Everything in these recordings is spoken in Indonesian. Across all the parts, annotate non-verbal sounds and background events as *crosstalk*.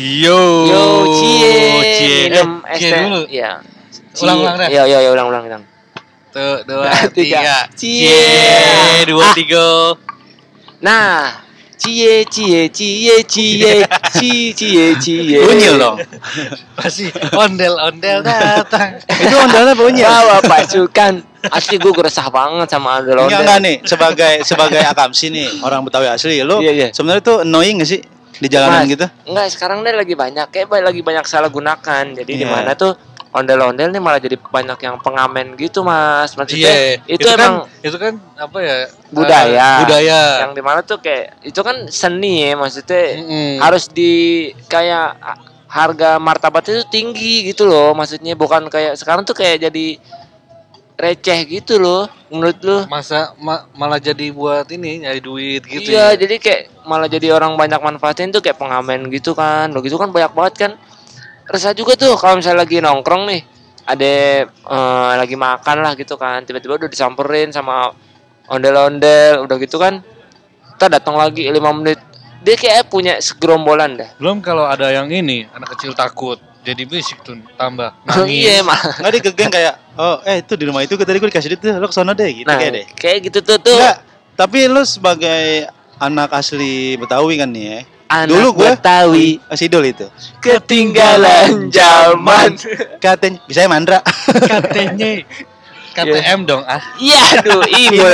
Yo. Yo, cie, Cie. minum Eh, cie dulu. Iya. Ulang-ulang dah. Iya, iya, iya, ulang, ulang, ulang. Tuh, dua, Nah, tiga. tiga. Cie. Cie, dua, Ah. tiga. Nah, cie, cie, cie, cie, cie, cie, cie. Unyil dong. Pasti ondel-ondel datang. Itu ondalnya apa unyil? Bawa pasukan. Asli gue resah banget sama ondel Enggak ondel. enggak nih sebagai sebagai akamsi nih orang Betawi asli lo Iya, iya. sebenarnya tuh annoying gak sih di jalanan Mas, gitu? Enggak, sekarang deh lagi banyak kayak lagi banyak salah gunakan. Jadi di Iya. mana tuh ondel-ondel nih malah jadi banyak yang pengamen gitu, Mas. Maksudnya Iya, itu, emang kan itu kan apa ya? budaya. eh, budaya. Yang di mana tuh kayak itu kan seni ya, maksudnya Mm-mm. harus di kayak harga martabatnya itu tinggi gitu loh. Maksudnya bukan kayak sekarang tuh kayak jadi receh gitu loh menurut lu. masa ma- malah jadi buat ini nyari duit gitu iya, ya. jadi kayak malah jadi orang banyak manfaatin tuh kayak pengamen gitu kan. Lo gitu kan banyak banget kan. Resah juga tuh kalau misalnya lagi nongkrong nih, ada eh, lagi makan lah gitu kan, tiba-tiba udah disamperin sama ondel-ondel, udah gitu kan. Kita datang lagi lima menit. Dia kayak punya segerombolan dah. Belum kalau ada yang ini anak kecil takut jadi berisik tuh tambah Oh, *laughs* nangis. iya, mah. Enggak dia gegeng kayak oh eh itu di rumah itu tadi gue dikasih duit tuh lo ke sana deh gitu Nah, kayak deh. kayak gitu tuh tuh. Enggak, tapi lo sebagai anak asli Betawi kan nih ya. Anak Dulu gua- Betawi Asidol itu. ketinggalan zaman. Katanya bisa ya Mandra. Katanya KTM dong ah. Iya, aduh, ibu.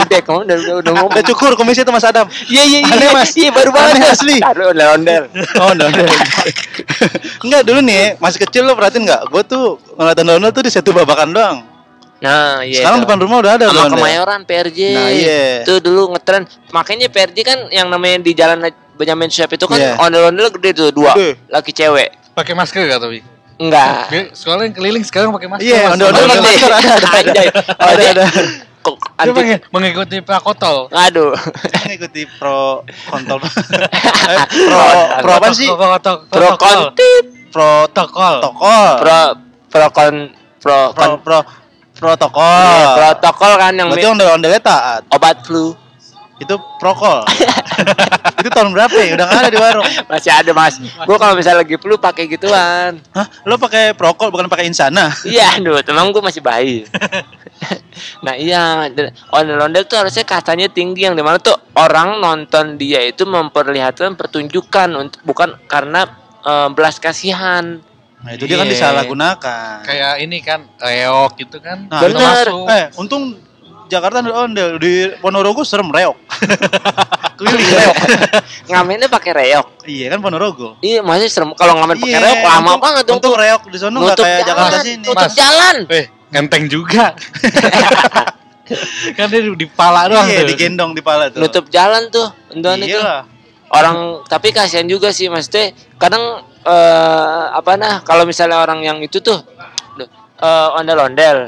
udah kamu udah udah, udah ngomong. Udah cukur komisi itu Mas Adam. Iya iya iya. Aneh, Mas. Iya baru banget Aneh asli. Taruh ondel-ondel. Oh, no, no. *laughs* Enggak dulu nih, masih kecil lo perhatiin enggak? Gue tuh ngeliat ondel tuh di satu babakan doang. Nah, iya. Sekarang itu. depan rumah udah ada sama ondel. Kemayoran PRJ. Nah, iya. Itu dulu ngetren. Makanya PRJ kan yang namanya di jalan Benjamin Sueb itu kan Iya. ondel-ondel gede tuh dua. Gede. Laki cewek. Pakai masker gak tapi? Enggak. Soalnya yang keliling sekarang pakai masker. Iya, Ondel- pakai masker ada, ada. Ada. Kok anti pengen mengikuti prakotol. Aduh. Ngikuti pro kontol. *laughs* Eh, pro pro apa sih? Protokol. Pro kontip, Protokol. Protokol. pro pro kon pro pro protokol. Iya, protokol kan yang Berarti ondel-ondelnya taat. obat flu. Itu prokol. *laughs* itu tahun berapa ya? Udah nggak ada di warung. Masih ada, Mas. Gua kalau misalnya lagi flu pakai gituan. Hah? Lo pakai prokol bukan pakai insana? Iya, aduh, teman gue masih bayi. *laughs* nah iya, ondel-ondel tuh harusnya kastanya tinggi yang di mana tuh orang nonton dia itu memperlihatkan pertunjukan untuk bukan karena eh, belas kasihan. Nah, itu dia kan Iya. disalahgunakan. Kayak ini kan reok gitu kan. Nah, Bener. Masuk. Eh, untung Jakarta ada ondel di Ponorogo serem reok. Keliling reok. Ngamennya pakai reok. iya kan Ponorogo. Iya, masih serem kalau ngamen pakai Iya, reok lama untung- banget tuh. Untung reok di sana nggak kayak jalan, Jakarta sini. tutup Mas. jalan. Eh, ngenteng juga. *laughs* kan dia di pala doang Iya, tuh. digendong di pala tuh. Nutup jalan tuh. Itu. Iya lah. orang tapi kasihan juga sih maksudnya kadang eh, apa nah kalau misalnya orang yang itu tuh eh, ondel-ondel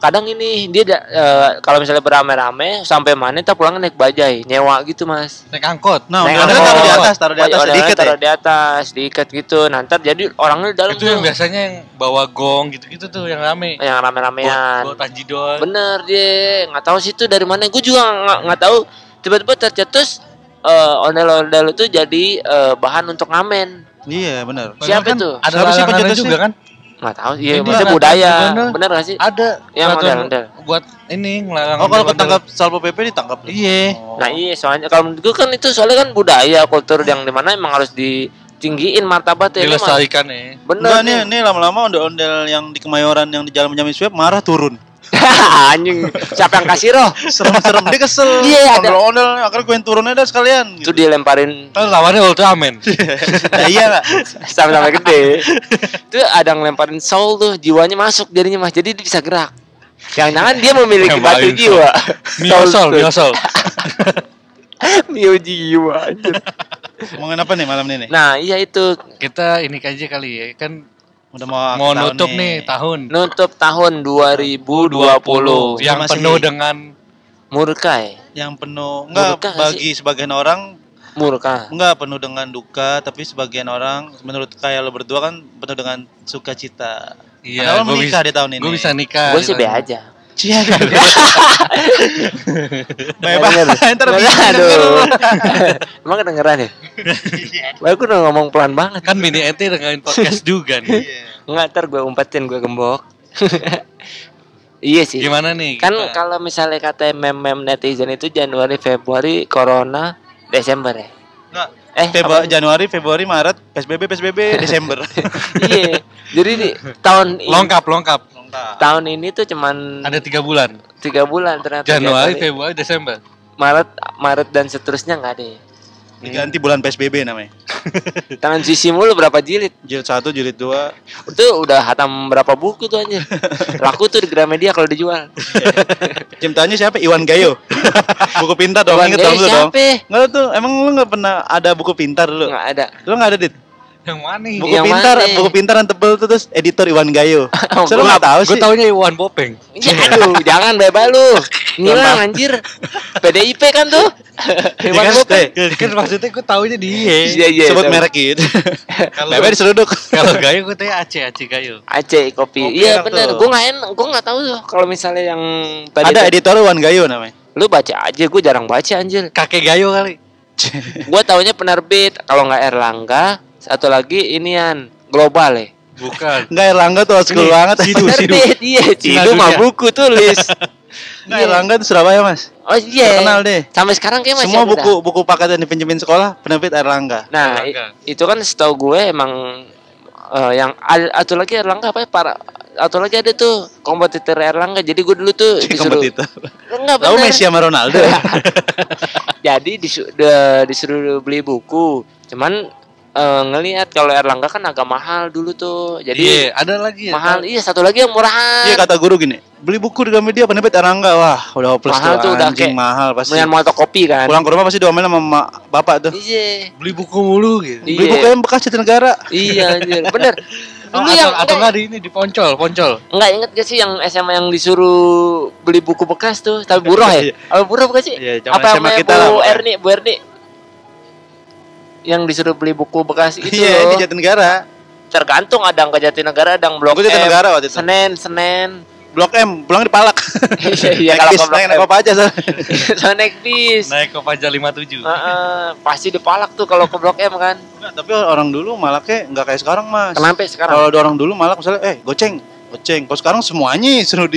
kadang ini dia eh, kalau misalnya beramai-ramai sampai mana kita pulang naik bajai nyewa gitu mas Naik angkot. Nah, Naik angkot. taruh di atas, taruh di atas sedikit ya. taruh di atas diikat gitu nanti jadi orangnya di dalam itu yang biasanya yang bawa gong gitu-gitu tuh yang rame. yang rame-ramean Bawa tanji doang. bener dia nggak tahu sih itu dari mana gue juga nggak nggak tahu tiba-tiba tercetus eh, ondel-ondel itu jadi eh, bahan untuk ngamen Iya, benar. Siapa kan tuh? Ada Siapa sih pencetusnya? juga kan? Nggak tahu iya Ini maksudnya ada budaya bener gak sih Ada Yang peraturan ondel-ondel. buat ini ngelarang Oh, kalau ketangkap Salpo PP ditangkap. Iya. Nah iya soalnya kalau menurut gue kan itu soalnya kan budaya kultur yang di mana emang harus ditinggiin martabatnya ini mah. dilestarikan ya. Bener Enggak nih, nih lama-lama ondel-ondel yang di Kemayoran yang di Jalan Benjamin Sueb marah turun. *laughs* Anjing siapa yang kasih roh? Serem-serem dia kesel. *laughs* Iya, ada. Ondel-ondel akhirnya gue yang turun aja sekalian. Itu dilemparin Kan lawannya Ultraman. *laughs* Nah, iya lah. sama-sama gede. itu ada yang ngelemparin soul tuh jiwanya masuk jadinya mas jadi dia bisa gerak. Jangan-jangan dia memiliki batu jiwa. Miosol, tuh. miosol. Mio jiwa. anjir. Ngomongin apa nih malam ini nih? Nah iya itu Kita ini aja kali ya. Kan Udah mau mau tahun nutup nih. tahun. Nutup tahun 2020 yang Masih- penuh dengan murkai Yang penuh enggak Murka nggak bagi sebagian orang murka. Enggak penuh dengan duka, tapi sebagian orang menurut kayak lo berdua kan penuh dengan sukacita. Iya, menikah bisa- di tahun ini. gue bisa nikah. gue sih be aja Cia. *laughs* Bebas. Nggak denger. Ntar. *laughs* Emang kedengeran ya? Aku udah ngomong pelan banget. Kan mini ente dengan podcast juga nih. Nggak ntar gue umpetin gue gembok. *laughs* iya sih. Gimana nih? Kan kalau misalnya kata mem-mem netizen itu Januari, Februari, Corona, Desember ya. Nggak, Eh, Februari, apa? Januari, Februari, Maret, PSBB, PSBB, Desember. iya. Jadi di tahun ini, lengkap lengkap. Tahun ini tuh cuman Ada tiga bulan. tiga bulan ternyata. Januari, Februari, Desember. Maret, Maret dan seterusnya nggak ada. ya. Diganti bulan PSBB namanya. *laughs* Tangan sisi mulu berapa jilid? Jilid 1, jilid 2. Itu udah hatam berapa buku tuh anjir. *laughs* Laku tuh di Gramedia kalau dijual. *laughs* Ciptanya siapa? Iwan Gayo. buku pintar dong, Iwan inget Gayo dong lu dong. siapa? Enggak tuh, emang lu enggak pernah ada buku pintar dulu? Nggak ada. Lu enggak ada, Dit? Yang mana nih? Buku Yang pintar, mana? buku pintar yang tebel tuh terus editor Iwan Gayo. Oh, *laughs* lu gua enggak tahu Gue sih. taunya Iwan Bopeng. Ya *laughs* aduh, jangan bebas lu. Ngilang anjir. PDIP kan tuh. *laughs* Iwan kan, Bopeng. kan maksudnya gue taunya dia. Iya iya. Sebut tahu. merek gitu. Kalau Bebe diseruduk. kalau Gayo gue tanya Aceh, Aceh Gayo. Aceh kopi. Iya benar. Gue nggak en, gue nggak tahu tuh kalau misalnya yang tadi Ada editor Iwan Gayo namanya. lu baca aja. Gue jarang baca anjir. Kakek Gayo kali. Gue taunya penerbit. Kalau nggak Erlangga, satu lagi inian global ya. Bukan. Enggak Erlangga tuh old banget. Sidu, Sidu. Iya. Cina Cidu mah buku tulis. Enggak *laughs* Erlangga tuh Surabaya, Mas. Oh iya. Terkenal deh. Sampai sekarang kayak masih Semua buku buku paket yang dipinjemin sekolah penerbit Erlangga. Nah, Erlangga. itu kan setahu gue emang eh, yang atau lagi Erlangga apa ya para atau lagi ada tuh kompetitor Erlangga. Jadi gue dulu tuh *laughs* disuruh Kompetitor. enggak Tahu. Messi sama Ronaldo. *laughs* Jadi disu- de- disuruh beli buku. Cuman eh, ngelihat kalau Erlangga kan agak mahal dulu tuh. Jadi Iya, ada lagi ya. mahal. Iya, satu lagi yang murahan. Iya kata guru gini, beli buku di Gramedia penerbit Erlangga. Wah, udah hopeless Mahal tuh, tuh, udah anjing kayak mahal pasti. Mendingan motokopi kan. Pulang ke rumah pasti diomelin sama mak bapak tuh. Iya. Beli buku mulu gitu. Iya. Beli buku yang bekas Jatinegara. Iya anjir, bener. *laughs* Oh, atau, yang atau enggak di ini di Poncol, Poncol. Enggak inget gak sih yang SMA yang disuruh beli buku bekas tuh? Tapi buruh ya? Apa buruh bukan sih? Iya, Apa SMA kita Bu. Erni, Bu Erni? Yang disuruh beli buku bekas *laughs* itu Iya, di Jatinegara. Tergantung ada yang ke Jatinegara, ada yang Blok M. Jatinegara waktu itu. Senen, Senen. Blok M, pulang di Palak. *laughs* Iya, iya, naik kalau bis, naik naik M. apa aja soalnya. *laughs* Soalnya naik bis. Naik ke Pajak 57. Heeh, pasti dipalak tuh kalau ke Blok M kan. Tapi orang dulu malaknya enggak kayak sekarang, Mas. Kenapa sekarang? Kalau ada orang dulu malak misalnya, eh goceng, goceng. Kalau sekarang semuanya suruh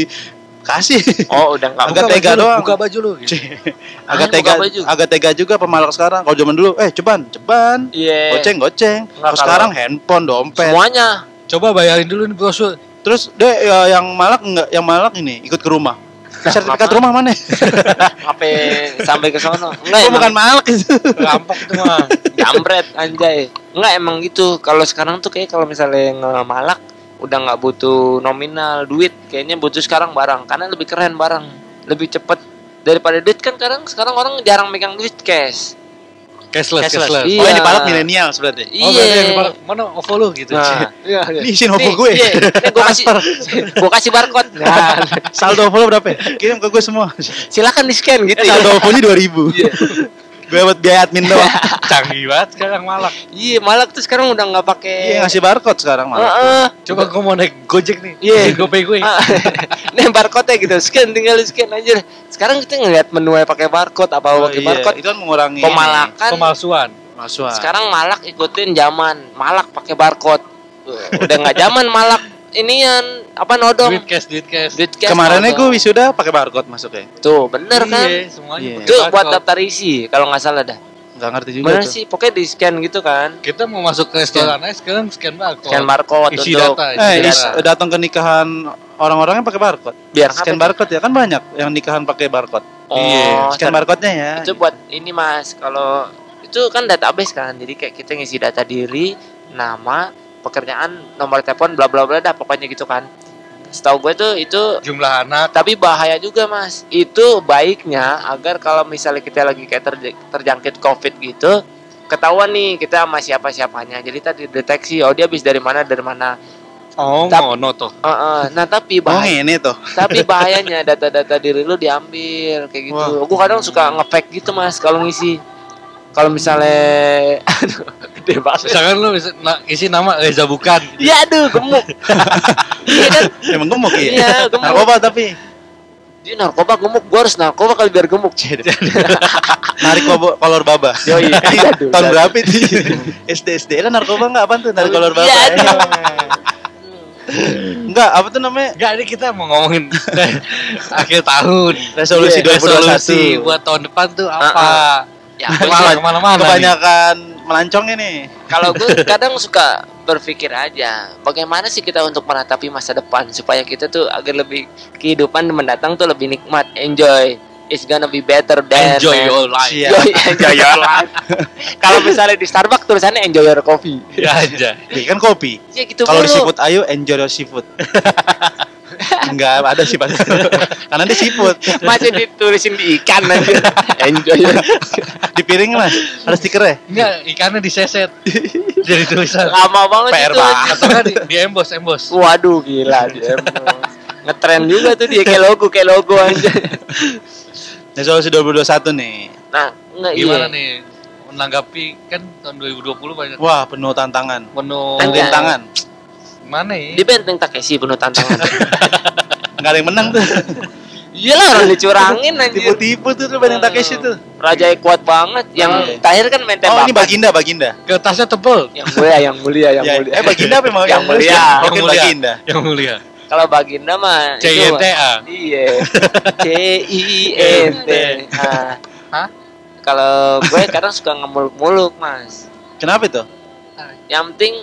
dikasih. Oh, udah enggak. Agak Buka tega baju doang. Buka baju lu gitu. *laughs* agak tega, agak tega juga pemalak sekarang. Kalau zaman dulu, eh ceban, ceban. Iya. Goceng, goceng. Nggak, Kalau sekarang handphone, dompet. Semuanya. Coba bayarin dulu nih brosur. Terus deh ya, yang malak enggak, yang malak ini ikut ke rumah. Sertifikat kenapa? rumah mana? *laughs* Sampai sampai ke sono. *laughs* Enggak emang- bukan malak itu. Rampok itu mah. Jambret anjay. Enggak emang gitu. Kalau sekarang tuh kayak kalau misalnya ngemalak udah nggak butuh nominal duit, kayaknya butuh sekarang barang karena lebih keren barang, lebih cepet daripada duit kan sekarang sekarang orang jarang megang duit cash. Cashless, Cashless. cashless. Iya. Oh, yang dipalak milenial sebenarnya. Oh, berarti yang Iya. dipalak, mana OVO lu gitu. Nah, *laughs* iya, iya. Ini izin OVO gue. Iya, ini gua kasih *laughs* gua kasih barcode. Nah, Saldo follow berapa? ya? *laughs* Kirim ke gue semua. silakan di scan gitu. Eh, saldo OVO-nya 2000. Gue buat biaya admin doang. *laughs* Canggih banget sekarang malak. Iya, malak tuh sekarang udah nggak pakai. Iya, ngasih barcode sekarang malah. Heeh. Coba gua mau naik Gojek nih. Iya. Gopay gue. Ah, *laughs* Nih barcode gitu, scan tinggal di scan aja. Sekarang kita ngeliat menu pakai barcode apa Oh, pakai iya. barcode. Itu kan mengurangi Pemalakan. Pemalsuan. Masuan. Sekarang malak ikutin zaman, malak pakai barcode. Udah nggak zaman malak inian apa nodong. Duit cash, duit cash. Duit cash Kemarinnya gue wisuda pakai barcode masuknya. Tuh, bener kan? Iya, semuanya Iya. pakai Itu buat daftar isi kalau nggak salah dah. Enggak ngerti juga Bener tuh. sih, pokoknya di scan gitu kan. Kita mau masuk ke restoran aja sekarang scan barcode. Scan barcode Isi untuk data, Eh, isi data. datang ke nikahan orang-orangnya pakai barcode. biar Scan barcode ya kan banyak yang nikahan pakai barcode. Oh, Iya, Scan barcode-nya ya. itu buat ini mas kalau itu kan database kan jadi kayak kita ngisi data diri nama pekerjaan nomor telepon bla bla bla dah pokoknya gitu kan setahu gue tuh itu Jumlah anak. tapi bahaya juga mas itu baiknya agar kalau misalnya kita lagi kayak terj- terjangkit covid gitu ketahuan nih kita sama siapa siapanya jadi tadi deteksi oh dia habis dari mana dari mana Oh, Tapi- ngono tuh. Eh, eh, nah tapi Oh, bahaya ini tuh. *laughs* tapi bahayanya data-data diri lu diambil kayak gitu. Wah. Gue kadang suka nge-fake gitu mas kalau ngisi. Kalau misalnya, *laughs* aduh, gede banget. Misalkan lu isi nama Reza bukan. Iya aduh gemuk. *laughs* Iya kan? Emang gemuk ya? Iya, gemuk. Narkoba tapi. dia narkoba gemuk gua harus narkoba kali biar gemuk ced Narik kobo- kolor baba. Yoi. *laughs* Tahun berapa itu? SD SD lah narkoba enggak apa tuh narik kolor baba? Iya, aduh. *laughs* Enggak, apa tuh namanya? Enggak, ini kita mau ngomongin akhir tahun. Resolusi Iya, 2021. Resolusi buat tahun depan tuh apa? ya Malah ke mana-mana nih. Kebanyakan melancong ini. kalau gue *laughs* kadang suka berpikir aja bagaimana sih kita untuk meratapi masa depan supaya kita tuh agar lebih kehidupan mendatang tuh lebih nikmat enjoy it's gonna be better than Enjoy your life. Siap. Enjoy, *laughs* enjoy your life. Kalau misalnya di Starbucks tulisannya enjoy your coffee. Ya aja. Ini kan kopi. Ya gitu Kalau di seafood ayo enjoy your seafood. *laughs* Enggak ada sih pasti. *laughs* Karena di seafood. Masih ditulisin di ikan aja. *laughs* enjoy Di piring mas, ada stikernya. Enggak, ikannya diseset. Jadi tulisan. Lama banget PR itu. banget. Atau kan di, di embos, embos. Waduh gila dia. emang. Ngetren juga tuh dia kayak logo kayak logo aja. Resolusi 2021 nih. Nah, enggak Gimana iya. nih? Menanggapi kan tahun 2020 banyak Wah penuh tantangan. penuh Tanya. Mana ya? Di benteng Takeshi penuh tantangan. *laughs* Enggak ada yang menang tuh. *laughs* Iyalah orang dicurangin anjir. Tipu-tipu tuh tuh Benteng Takeshi tuh. Raja kuat banget. Yang Iya. terakhir kan main Oh tembakan. ini Baginda, Baginda. Kertasnya tebel. Yang mulia, yang mulia, yang Ya, mulia. eh Baginda apa emang? Yang mulia. Yang mulia. Baginda. Yang mulia. Kalau Baginda mah itu- CYTA. Iya. C I N T. *laughs* Nah, Hah? kalau gue kadang suka ngemuluk-muluk, Mas. Kenapa itu? Yang penting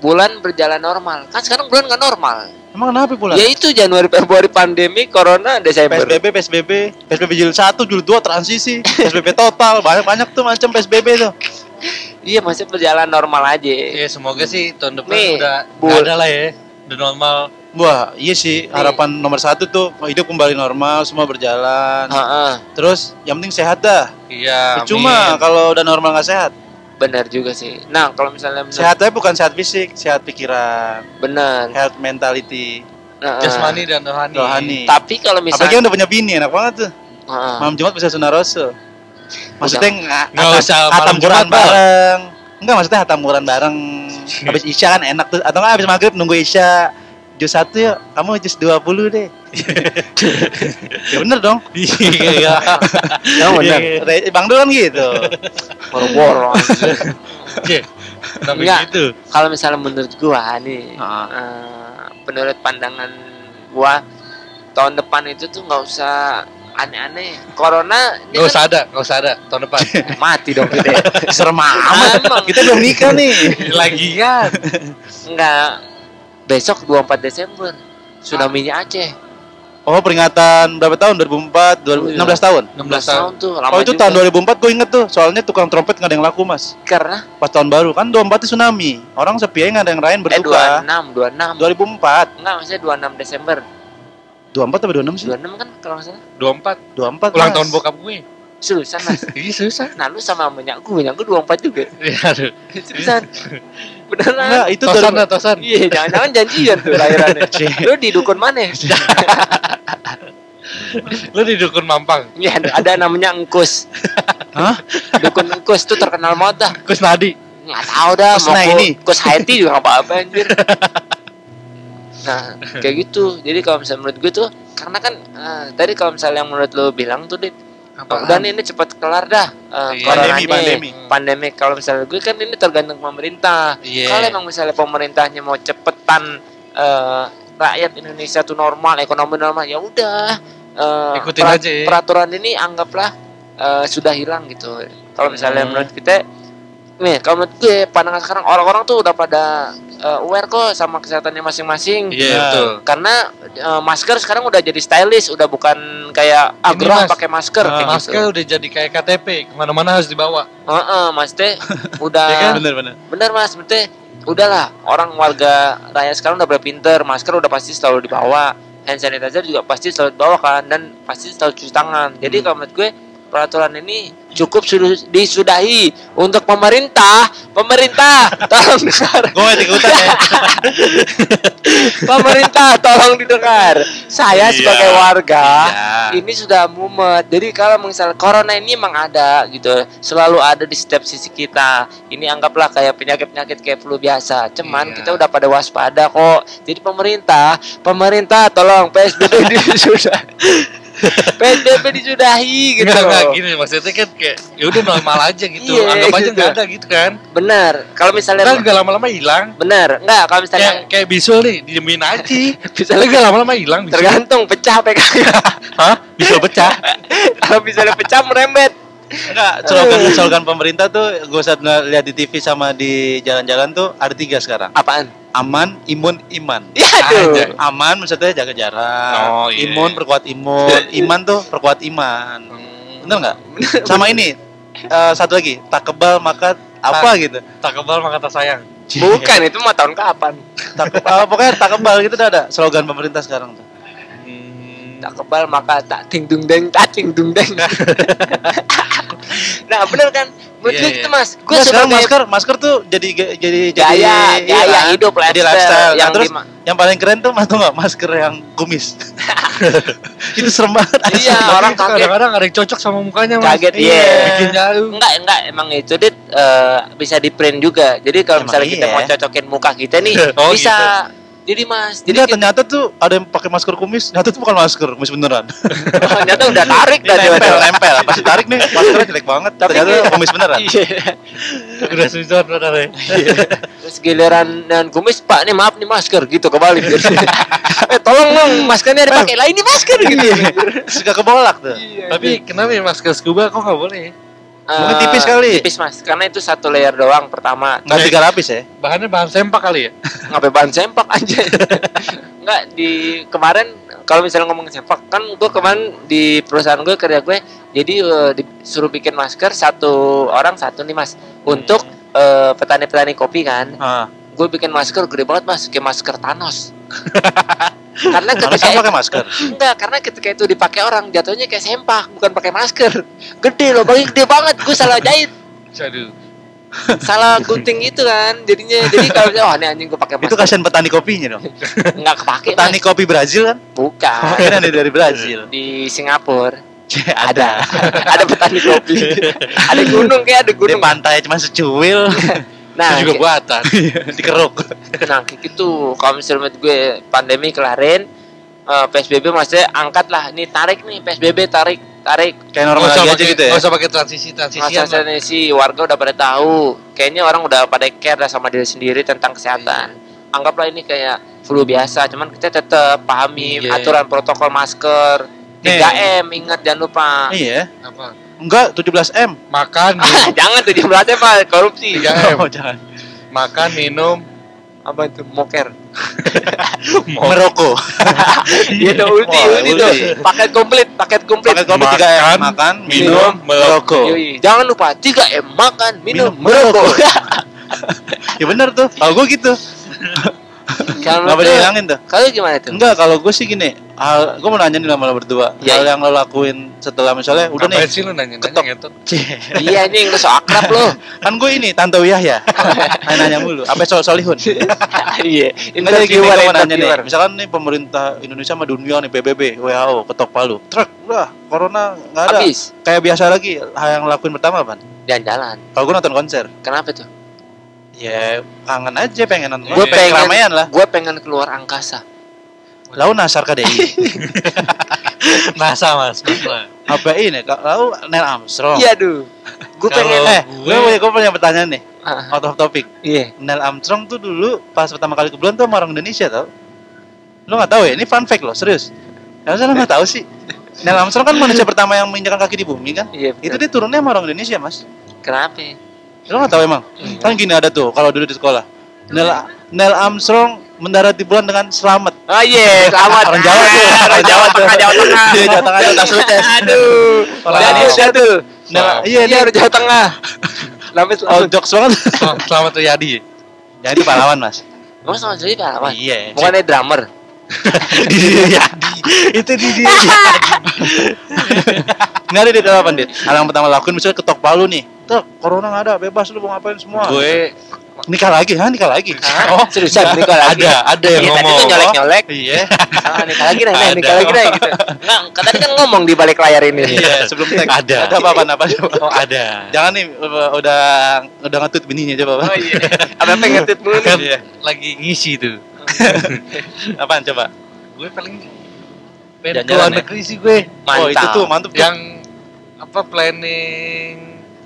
bulan berjalan normal. Kan sekarang bulan nggak normal. Emang kenapa pula? Ya itu Januari Februari pandemi, Corona, Desember. PSBB, PSBB, PSBB jilid 1, jilid 2 transisi, *laughs* PSBB total, banyak-banyak tuh macam PSBB tuh. Iya masih berjalan normal aja. Ya semoga sih tahun depan Nih, udah Bu. nggak ada lah ya. Udah normal. Wah, iya sih harapan nomor satu tuh hidup kembali normal, semua berjalan. Heeh, Terus yang penting sehat dah. Iya. Cuma kalau udah normal nggak sehat. Benar juga sih. Nah kalau misalnya menurut- Sehatnya bukan sehat fisik, sehat pikiran, benar. health mentality, Heeh. jasmani dan rohani. rohani. Tapi kalau Apalagi misalnya yang udah punya bini, enak banget tuh. Heeh. Malam Jumat bisa sunah rasul. Maksudnya nggak usah malam Quran Jumat, bareng. Enggak maksudnya hatam Quran bareng. Habis Isya kan enak tuh. Atau nggak habis maghrib nunggu Isya. Jus satu ya, kamu jus 20 deh. Ya bener dong. *laughs* Iya. Emang benar. Re- Bang Dul kan gitu. Boro-boro. Oke. Tapi Nggak. gitu. kalau misalnya menurut gua nih, Heeh. eh, menurut pandangan gua tahun depan itu tuh nggak usah aneh-aneh. Corona ini Gak kan usah ada, gak usah ada tahun depan. *laughs* mati dong kita. *laughs* Serem amat. Kita belum nikah nih. Lagian. Enggak. Besok 24 Desember tsunami-nya Aceh. Oh peringatan berapa tahun? 2004, 2000, 16 tahun. 16 tahun. tahun tuh lama Oh itu juga. tahun 2004 gue inget tuh. Soalnya tukang trompet nggak ada yang laku mas. karena Pas tahun baru kan 24 itu tsunami. Orang sepi aja nggak ada yang lain eh berduka. 26, 26. 2004. Enggak, maksudnya 26 Desember. 24 atau 26 sih? 26 kan kalau nggak salah. 24 24 ulang Mas. tahun bokap gue. Seriusan mas. *laughs* Iya susah. Nah lu sama minyak gue, minyak gue 24 juga. *laughs* Iya aduh. Seriusan. Beneran. Enggak, itu Tosan 2000 lah tosan. Iya, jangan-jangan janjian tuh lahirannya. *laughs* Lu di dukun mana? Lu di dukun Mampang. Iya, ada, namanya Engkus. Hah? Dukun Engkus tuh terkenal banget dah. Kus Nadi. Nggak tahu dah, Kus mau nah ini. Kus Haiti juga nggak apa-apa anjir. Nah, kayak gitu. Jadi kalau misalnya menurut gue tuh, karena kan eh, tadi kalau misalnya yang menurut lo bilang tuh, Dit, Apaan? udah nih ini cepat kelar dah eh, Iya. Pandemi, pandemi. Pandemi. Kalau misalnya gue kan ini tergantung pemerintah. Iya. Kalau emang misalnya pemerintahnya mau cepetan eh, rakyat Indonesia tuh normal, ekonomi normal, ya udah. eh, Ikutin aja ya. Peraturan ini anggaplah eh, sudah hilang gitu. Kalau misalnya Hmm. menurut kita, nih kalau menurut gue pandangan sekarang orang-orang tuh udah pada eh, aware kok sama kesehatannya masing-masing. Iya Nah. betul. Karena eh, masker sekarang udah jadi stylish, udah bukan kayak agrah Mas. pakai masker kayak Masker gitu. udah jadi kayak KTP, ke mana-mana harus dibawa. Heeh, Mas Teh *laughs* udah Ya kan? Bener bener. bener Mas, Teh udahlah orang warga rakyat sekarang udah berpinter, masker udah pasti selalu dibawa, hand sanitizer juga pasti selalu dibawa kan dan pasti selalu cuci tangan. Jadi Hmm. kalau menurut gue peraturan ini cukup sudah disudahi untuk pemerintah, pemerintah tolong dengar. Gue ikutan ya. *laughs* Pemerintah tolong didengar. Saya Iya. sebagai warga Iya. ini sudah mumet. Jadi kalau misal corona ini emang ada gitu, selalu ada di setiap sisi kita. Ini anggaplah kayak penyakit-penyakit kayak flu biasa. Cuman Iya. kita udah pada waspada kok. Jadi pemerintah, pemerintah tolong PSBB ini *laughs* sudah *laughs* PSBB disudahi gitu Enggak, enggak loh. gini maksudnya kan kayak ya udah normal aja gitu. Iya, Anggap aja gitu. enggak ada gitu kan. Benar. Kalau misalnya Kan enggak lama-lama hilang. benar, enggak kalau misalnya Kayak kayak bisul nih, diemin aja. *laughs* bisa Tapi enggak lama-lama hilang bisul. tergantung pecah PKK. *laughs* Hah? Bisul pecah. kalau misalnya pecah merembet. Enggak, slogan slogan pemerintah tuh gue saat lihat di TV sama di jalan-jalan tuh ada tiga sekarang. Apaan? Aman, imun, iman. Ya *laughs* aduh. Aman maksudnya jaga jarak. Oh, iya. Imun perkuat imun. *laughs* Iman tuh perkuat iman. Hmm, Bener nggak? Sama ini eh, satu lagi tak kebal maka apa gitu. tak kebal maka tak sayang. *laughs* Bukan itu mah tahun kapan? Tak kebal, pokoknya tak kebal gitu udah ada slogan pemerintah sekarang tuh. Hmm, Tak kebal maka tak ting dung deng tak ting dung deng. Nah bener kan? Menurut Iya, gue iya. gitu mas. Gue Nggak, sekarang masker masker tuh jadi jadi jadi gaya iya gaya kan? hidup Jadi lifestyle, lifestyle. Nah, yang terus dima- yang paling keren tuh mas tuh nggak masker yang kumis. *laughs* itu serem banget. Iya, orang itu kaget. kadang-kadang ada yang cocok sama mukanya mas. Kaget, Iya. iya. Bikin jauh. Enggak, enggak, emang itu dit eh, bisa di print juga. Jadi kalau misalnya kita iya. mau cocokin muka kita nih, *laughs* Oh, bisa. Jadi mas, Jadi kita, ternyata tuh ada yang pakai masker kumis, ternyata tuh bukan masker kumis beneran. ternyata udah tarik dah nempel, nempel. Pas ditarik nih, maskernya jelek banget. Tapi ternyata kayak- kumis beneran. Iya. Udah susah benar ya. Terus giliran dan kumis, Pak, nih maaf nih masker gitu kebalik. *laughs* eh tolong dong maskernya dipakai. Lah ini masker gitu. Suka kebolak tuh. Tapi kenapa ya masker scuba kok nggak boleh? Mungkin Eh, tipis kali. Tipis mas, karena itu satu layer doang pertama. Nggak tiga lapis ya? Bahannya bahan sempak kali ya? *laughs* ngapain bahan sempak aja *laughs* nggak di kemarin kalau misalnya ngomong sempak kan gue kemarin di perusahaan gue kerja gue jadi eh, disuruh bikin masker satu orang satu nih mas untuk eh, petani-petani kopi kan Ah. gue bikin masker gede banget mas kayak masker Thanos *laughs* karena ketika pakai masker. enggak karena ketika itu dipakai orang jatuhnya kayak sempak bukan pakai masker gede loh bagi gede banget gue salah jahit Aduh. salah gunting itu kan jadinya jadi kalau oh ini anjing gue pakai Itu masker kasihan petani kopinya dong. nggak kepake Petani Mas. kopi Brazil kan? bukan ada dari Brazil. di Singapura *laughs* ada. ada petani kopi ada gunung kayak ada Di gunung pantai cuma secuil *laughs* nah Itu juga kayak- buatan. *laughs* dikeruk. nah kayak gitu kalau misalnya gue pandemi kelarin eh, PSBB maksudnya angkat lah ini tarik nih PSBB tarik tarik Kayak normal lagi aja gitu ya. nggak usah pakai transisi transisian. masa sih warga udah pada tahu kayaknya orang udah pada care sama diri sendiri tentang kesehatan anggaplah ini kayak flu biasa cuman kita tetap pahami Iya. aturan protokol masker 3M ingat jangan lupa Iya. Apa? Enggak, 17M. Makan, *laughs* Ah, jangan tuh jumlahnya pak korupsi 3M. Oh, jangan. makan, minum, apa itu moker *laughs* Merokok. *laughs* Iya tuh ulti, ulti tuh. Paket komplit, paket komplit. Pakai kopi Makan, 3M. Makan, minum, merokok. Jangan lupa 3M makan, minum, Minum, merokok. Ya bener tuh. Kalau gue gitu. *laughs* Kalau Enggak boleh hilangin tuh. Kalau gimana tuh? Enggak, kalau gue sih gini. Hal, gue mau nanya nih sama lo berdua. Ya, hal yang lo lakuin setelah misalnya udah Ngapain nih. sih lu nanya-nanya Ketok. ngentot? *laughs* Iya anjing lu so akrab lu. *laughs* kan gue ini Tante Yahya. nanya, nanya mulu. Apa soal solihun? Iya. Jadi gini Interviewer, gue mau nanya nih. Misalkan nih pemerintah Indonesia sama dunia nih PBB, WHO, ketok palu. Truk, udah corona nggak ada. Habis Kayak biasa lagi. Hal yang lakuin pertama apa? jalan-jalan. Kalau gue nonton konser, Kenapa tuh? Ya kangen aja pengen nonton. Gue pengen keramaian lah. Gue pengen keluar angkasa. Lalu nasar KDI. *laughs* NASA mas, apa ini? Lalu Neil Armstrong. Iya duh. Gue pengen. Eh, gue- punya gue punya pertanyaan nih. Ah, Out of topic. Iya. Neil Armstrong tuh dulu pas pertama kali ke bulan tuh sama orang Indonesia tau? Lo nggak tahu ya? Ini fun fact loh, serius. Harusnya lo nggak tahu sih. Neil Armstrong kan manusia pertama yang menginjakan kaki di bumi kan? Iya. Itu dia turunnya sama orang Indonesia mas. Kenapa? Lo nggak tahu emang? Iya. Kan gini ada tuh kalau dulu di sekolah. Neil, Neil Armstrong mendarat di bulan dengan selamat. Oh iya, selamat. Orang Jawa tuh, Ah, orang Jawa Jawa tuh. Tengah, Jawa Tengah. Iya, Jawa Tengah, Jawa Tengah. Aduh. Orang Jadi Jawa. udah tuh. Wow. iya Iya, udah Jawa Tengah. Lama Oh, selamat. jokes banget. Sel- Selamat Riyadi. Jadi pahlawan mas. Emang sama jadi pahlawan? Iya. Bukannya drummer. Di dia itu di dia nggak ada di apa dit hal yang pertama lakuin misalnya ketok palu nih tuh corona nggak ada bebas lu mau ngapain semua Gue nikah lagi hah nikah lagi Oh, seriusan nikah lagi. ada, ada yang Iya, tadi ngomong. tuh nyolek-nyolek. iya Ah, nikah lagi dah, nih, nikah lagi dah gitu. Enggak, tadi kan ngomong di balik layar ini. iya sebelum tag Ada. ada apa apa apa Oh ada. jangan nih udah udah ngetut bininya coba Oh iya. Apa apa ngetut mulu nih? Iya. lagi ngisi tuh. *laughs* apaan coba Gue paling Pengen Jalan-jalan keluar ya? negeri sih gue. Mantap. Oh itu tuh mantap tuh. Yang apa planning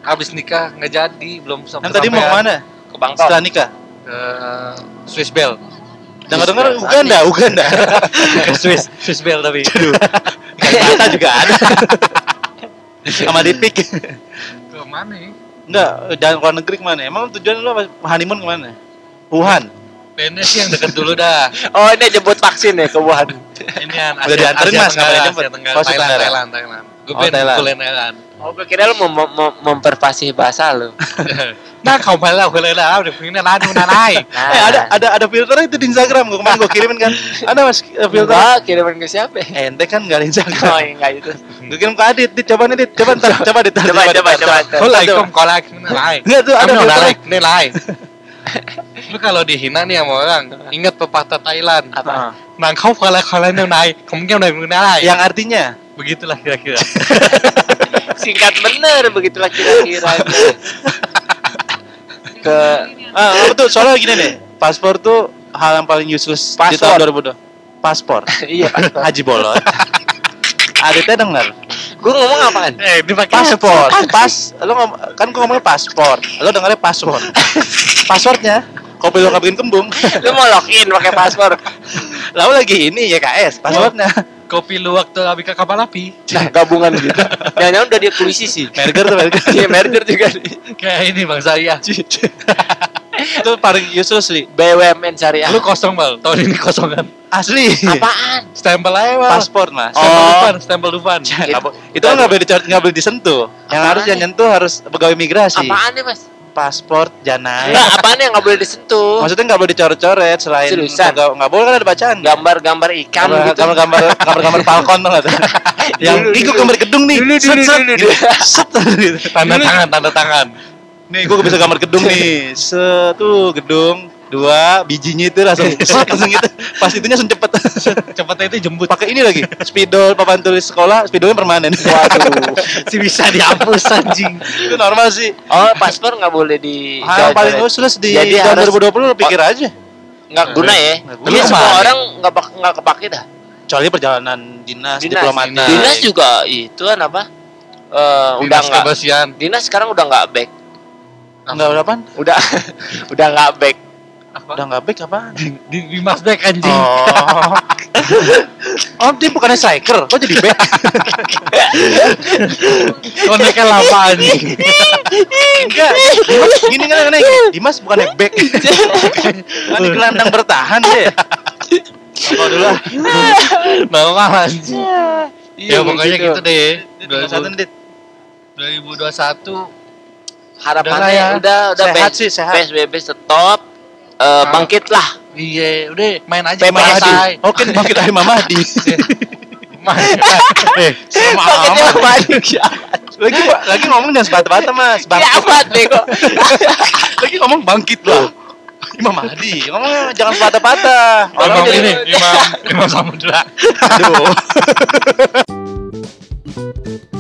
habis nikah nggak jadi belum sampai Yang tadi mau ke mana? Ke Bangkok. Setelah nikah. ke Swiss Bell Dengar-dengar Swiss Uganda, Uganda. *laughs* Swiss Swiss Bell tapi Kata juga ada. Sama Dipik. ke mana ya? Enggak, ke luar negeri ke mana? Emang tujuan lu apa? Honeymoon ke mana? Wuhan. Pengennya sih yang deket dulu dah *laughs* Oh ini jemput vaksin ya ke Wuhan. ini yang Udah dianterin, Mas, ngapain Tenggara, jemput? Asia Tenggara, Oh, Asia Thailand, Tenggara. Thailand, Thailand. Gue Oh, pengen Thailand. kuliah Thailand. Oh gue kira lu mem mem memperfasih bahasa lu. *laughs* Nah, kau malah kuliah lah, udah pengen lalu nanai. Nah, Eh ada ada ada filternya itu di Instagram. Gua kemarin gua kirimin kan. Ada Mas filter. Enggak, kirimin ke siapa? Eh, ente kan enggak ada Oh Instagram. enggak itu. Gua kirim ke Adit, Dit, coba nih Dit, coba ntar, coba Dit. Coba, coba, coba. Kau like, kom, kau like, nilai. Enggak tuh ada Kamu filternya. nilai, *laughs* nilai. Lu kalau dihina nih sama orang, ingat pepatah Thailand. Apa? Nang kau kalau kalau nilai, kamu yang nilai. Yang artinya Begitulah kira-kira. *laughs* Singkat bener begitulah kira-kira. *laughs* ke ah apa tuh soalnya gini nih. Paspor tuh hal yang paling useless di Paspor. tahun 2002. Paspor. *laughs* iya paspor. Haji bolot. Aditnya denger. Gue ngomong apaan? Eh, dipakai Paspor. Pas lu ngom kan gua ngomongnya paspor. Lu dengernya paspor. *laughs* Passwordnya kopi lu nggak bikin kembung. Lu mau login pakai paspor. Lalu lagi ini ya KS passwordnya. kopi lu waktu abi ke kapal api. Nah, gabungan gitu. Jangan-jangan udah dia kuisi sih. Merger tuh merger. Iya, merger juga. Kayak ini Bang saya. Itu paling useless sih. BUMN syariah. Lu kosong bal, tahun ini kosong kan? Asli. apaan? Stempel aja bal. Paspor mas. Stempel Oh. depan, stempel depan. Nggak bo- itu kan nggak boleh dicoret, nggak boleh disentuh. Yang Apaan harus yang ya? nyentuh harus pegawai migrasi. Apaan nih, Mas? Paspor, janai. Enggak, apaan yang nggak boleh disentuh? Maksudnya nggak boleh dicoret-coret selain nggak boleh kan ada bacaan. Gambar-gambar ikan Gambar- gitu. Gambar-gambar gambar-gambar *laughs* Falcon tuh nggak tuh? Yang dulu. gambar gedung nih. Dulu, Set, dulu, set, dulu. Set. Tanda tangan, tanda tangan. Nih gue bisa gambar gedung nih. Setu gedung dua bijinya itu langsung *laughs* langsung gitu. Pas itunya langsung cepet. *laughs* Cepetnya itu jemput. Pakai ini lagi. Spidol papan tulis sekolah, spidolnya permanen. *laughs* Waduh. Si bisa dihapus anjing. itu normal sih. Oh, paspor nggak boleh di Hal yang paling useless di Jadi tahun harus- 2020 lu pikir aja. nggak guna ya. Jadi semua orang nggak nggak kepake dah. Kecuali perjalanan dinas, Dinas, diplomatik. dinas. Juga itu kan apa? Eh udah Dinas nggak. Dinas sekarang udah nggak back. Enggak udah apaan? *laughs* Udah udah nggak back. Udah enggak baik apaan? Di, di Masbek anjing. Oh. oh, dia bukannya striker, kok jadi back? *laughs* Koneknya lama anjing. Enggak, Dimas gini kan aneh. Dimas bukannya back. kan di gelandang bertahan deh. Apa dulu lah. Normal anjing. Ya pokoknya gitu deh. Dua satu dit. 2021 Harapannya ya. udah udah Sehat PS- sih, sehat. PSBB stop. Eh bangkit lah. Iya, udah main aja main aja. Oke, bangkit dari Mamadi. Main. Eh, sama lagi lagi ngomong jangan sepatah-patah Mas. Ya Bangkit. amat bego. *laughs* lagi ngomong bangkit loh. Imam Mahdi, ngomong jangan sepatah-patah. Imam Orang ini, Imam Imam Samudra. *laughs* Aduh. *laughs*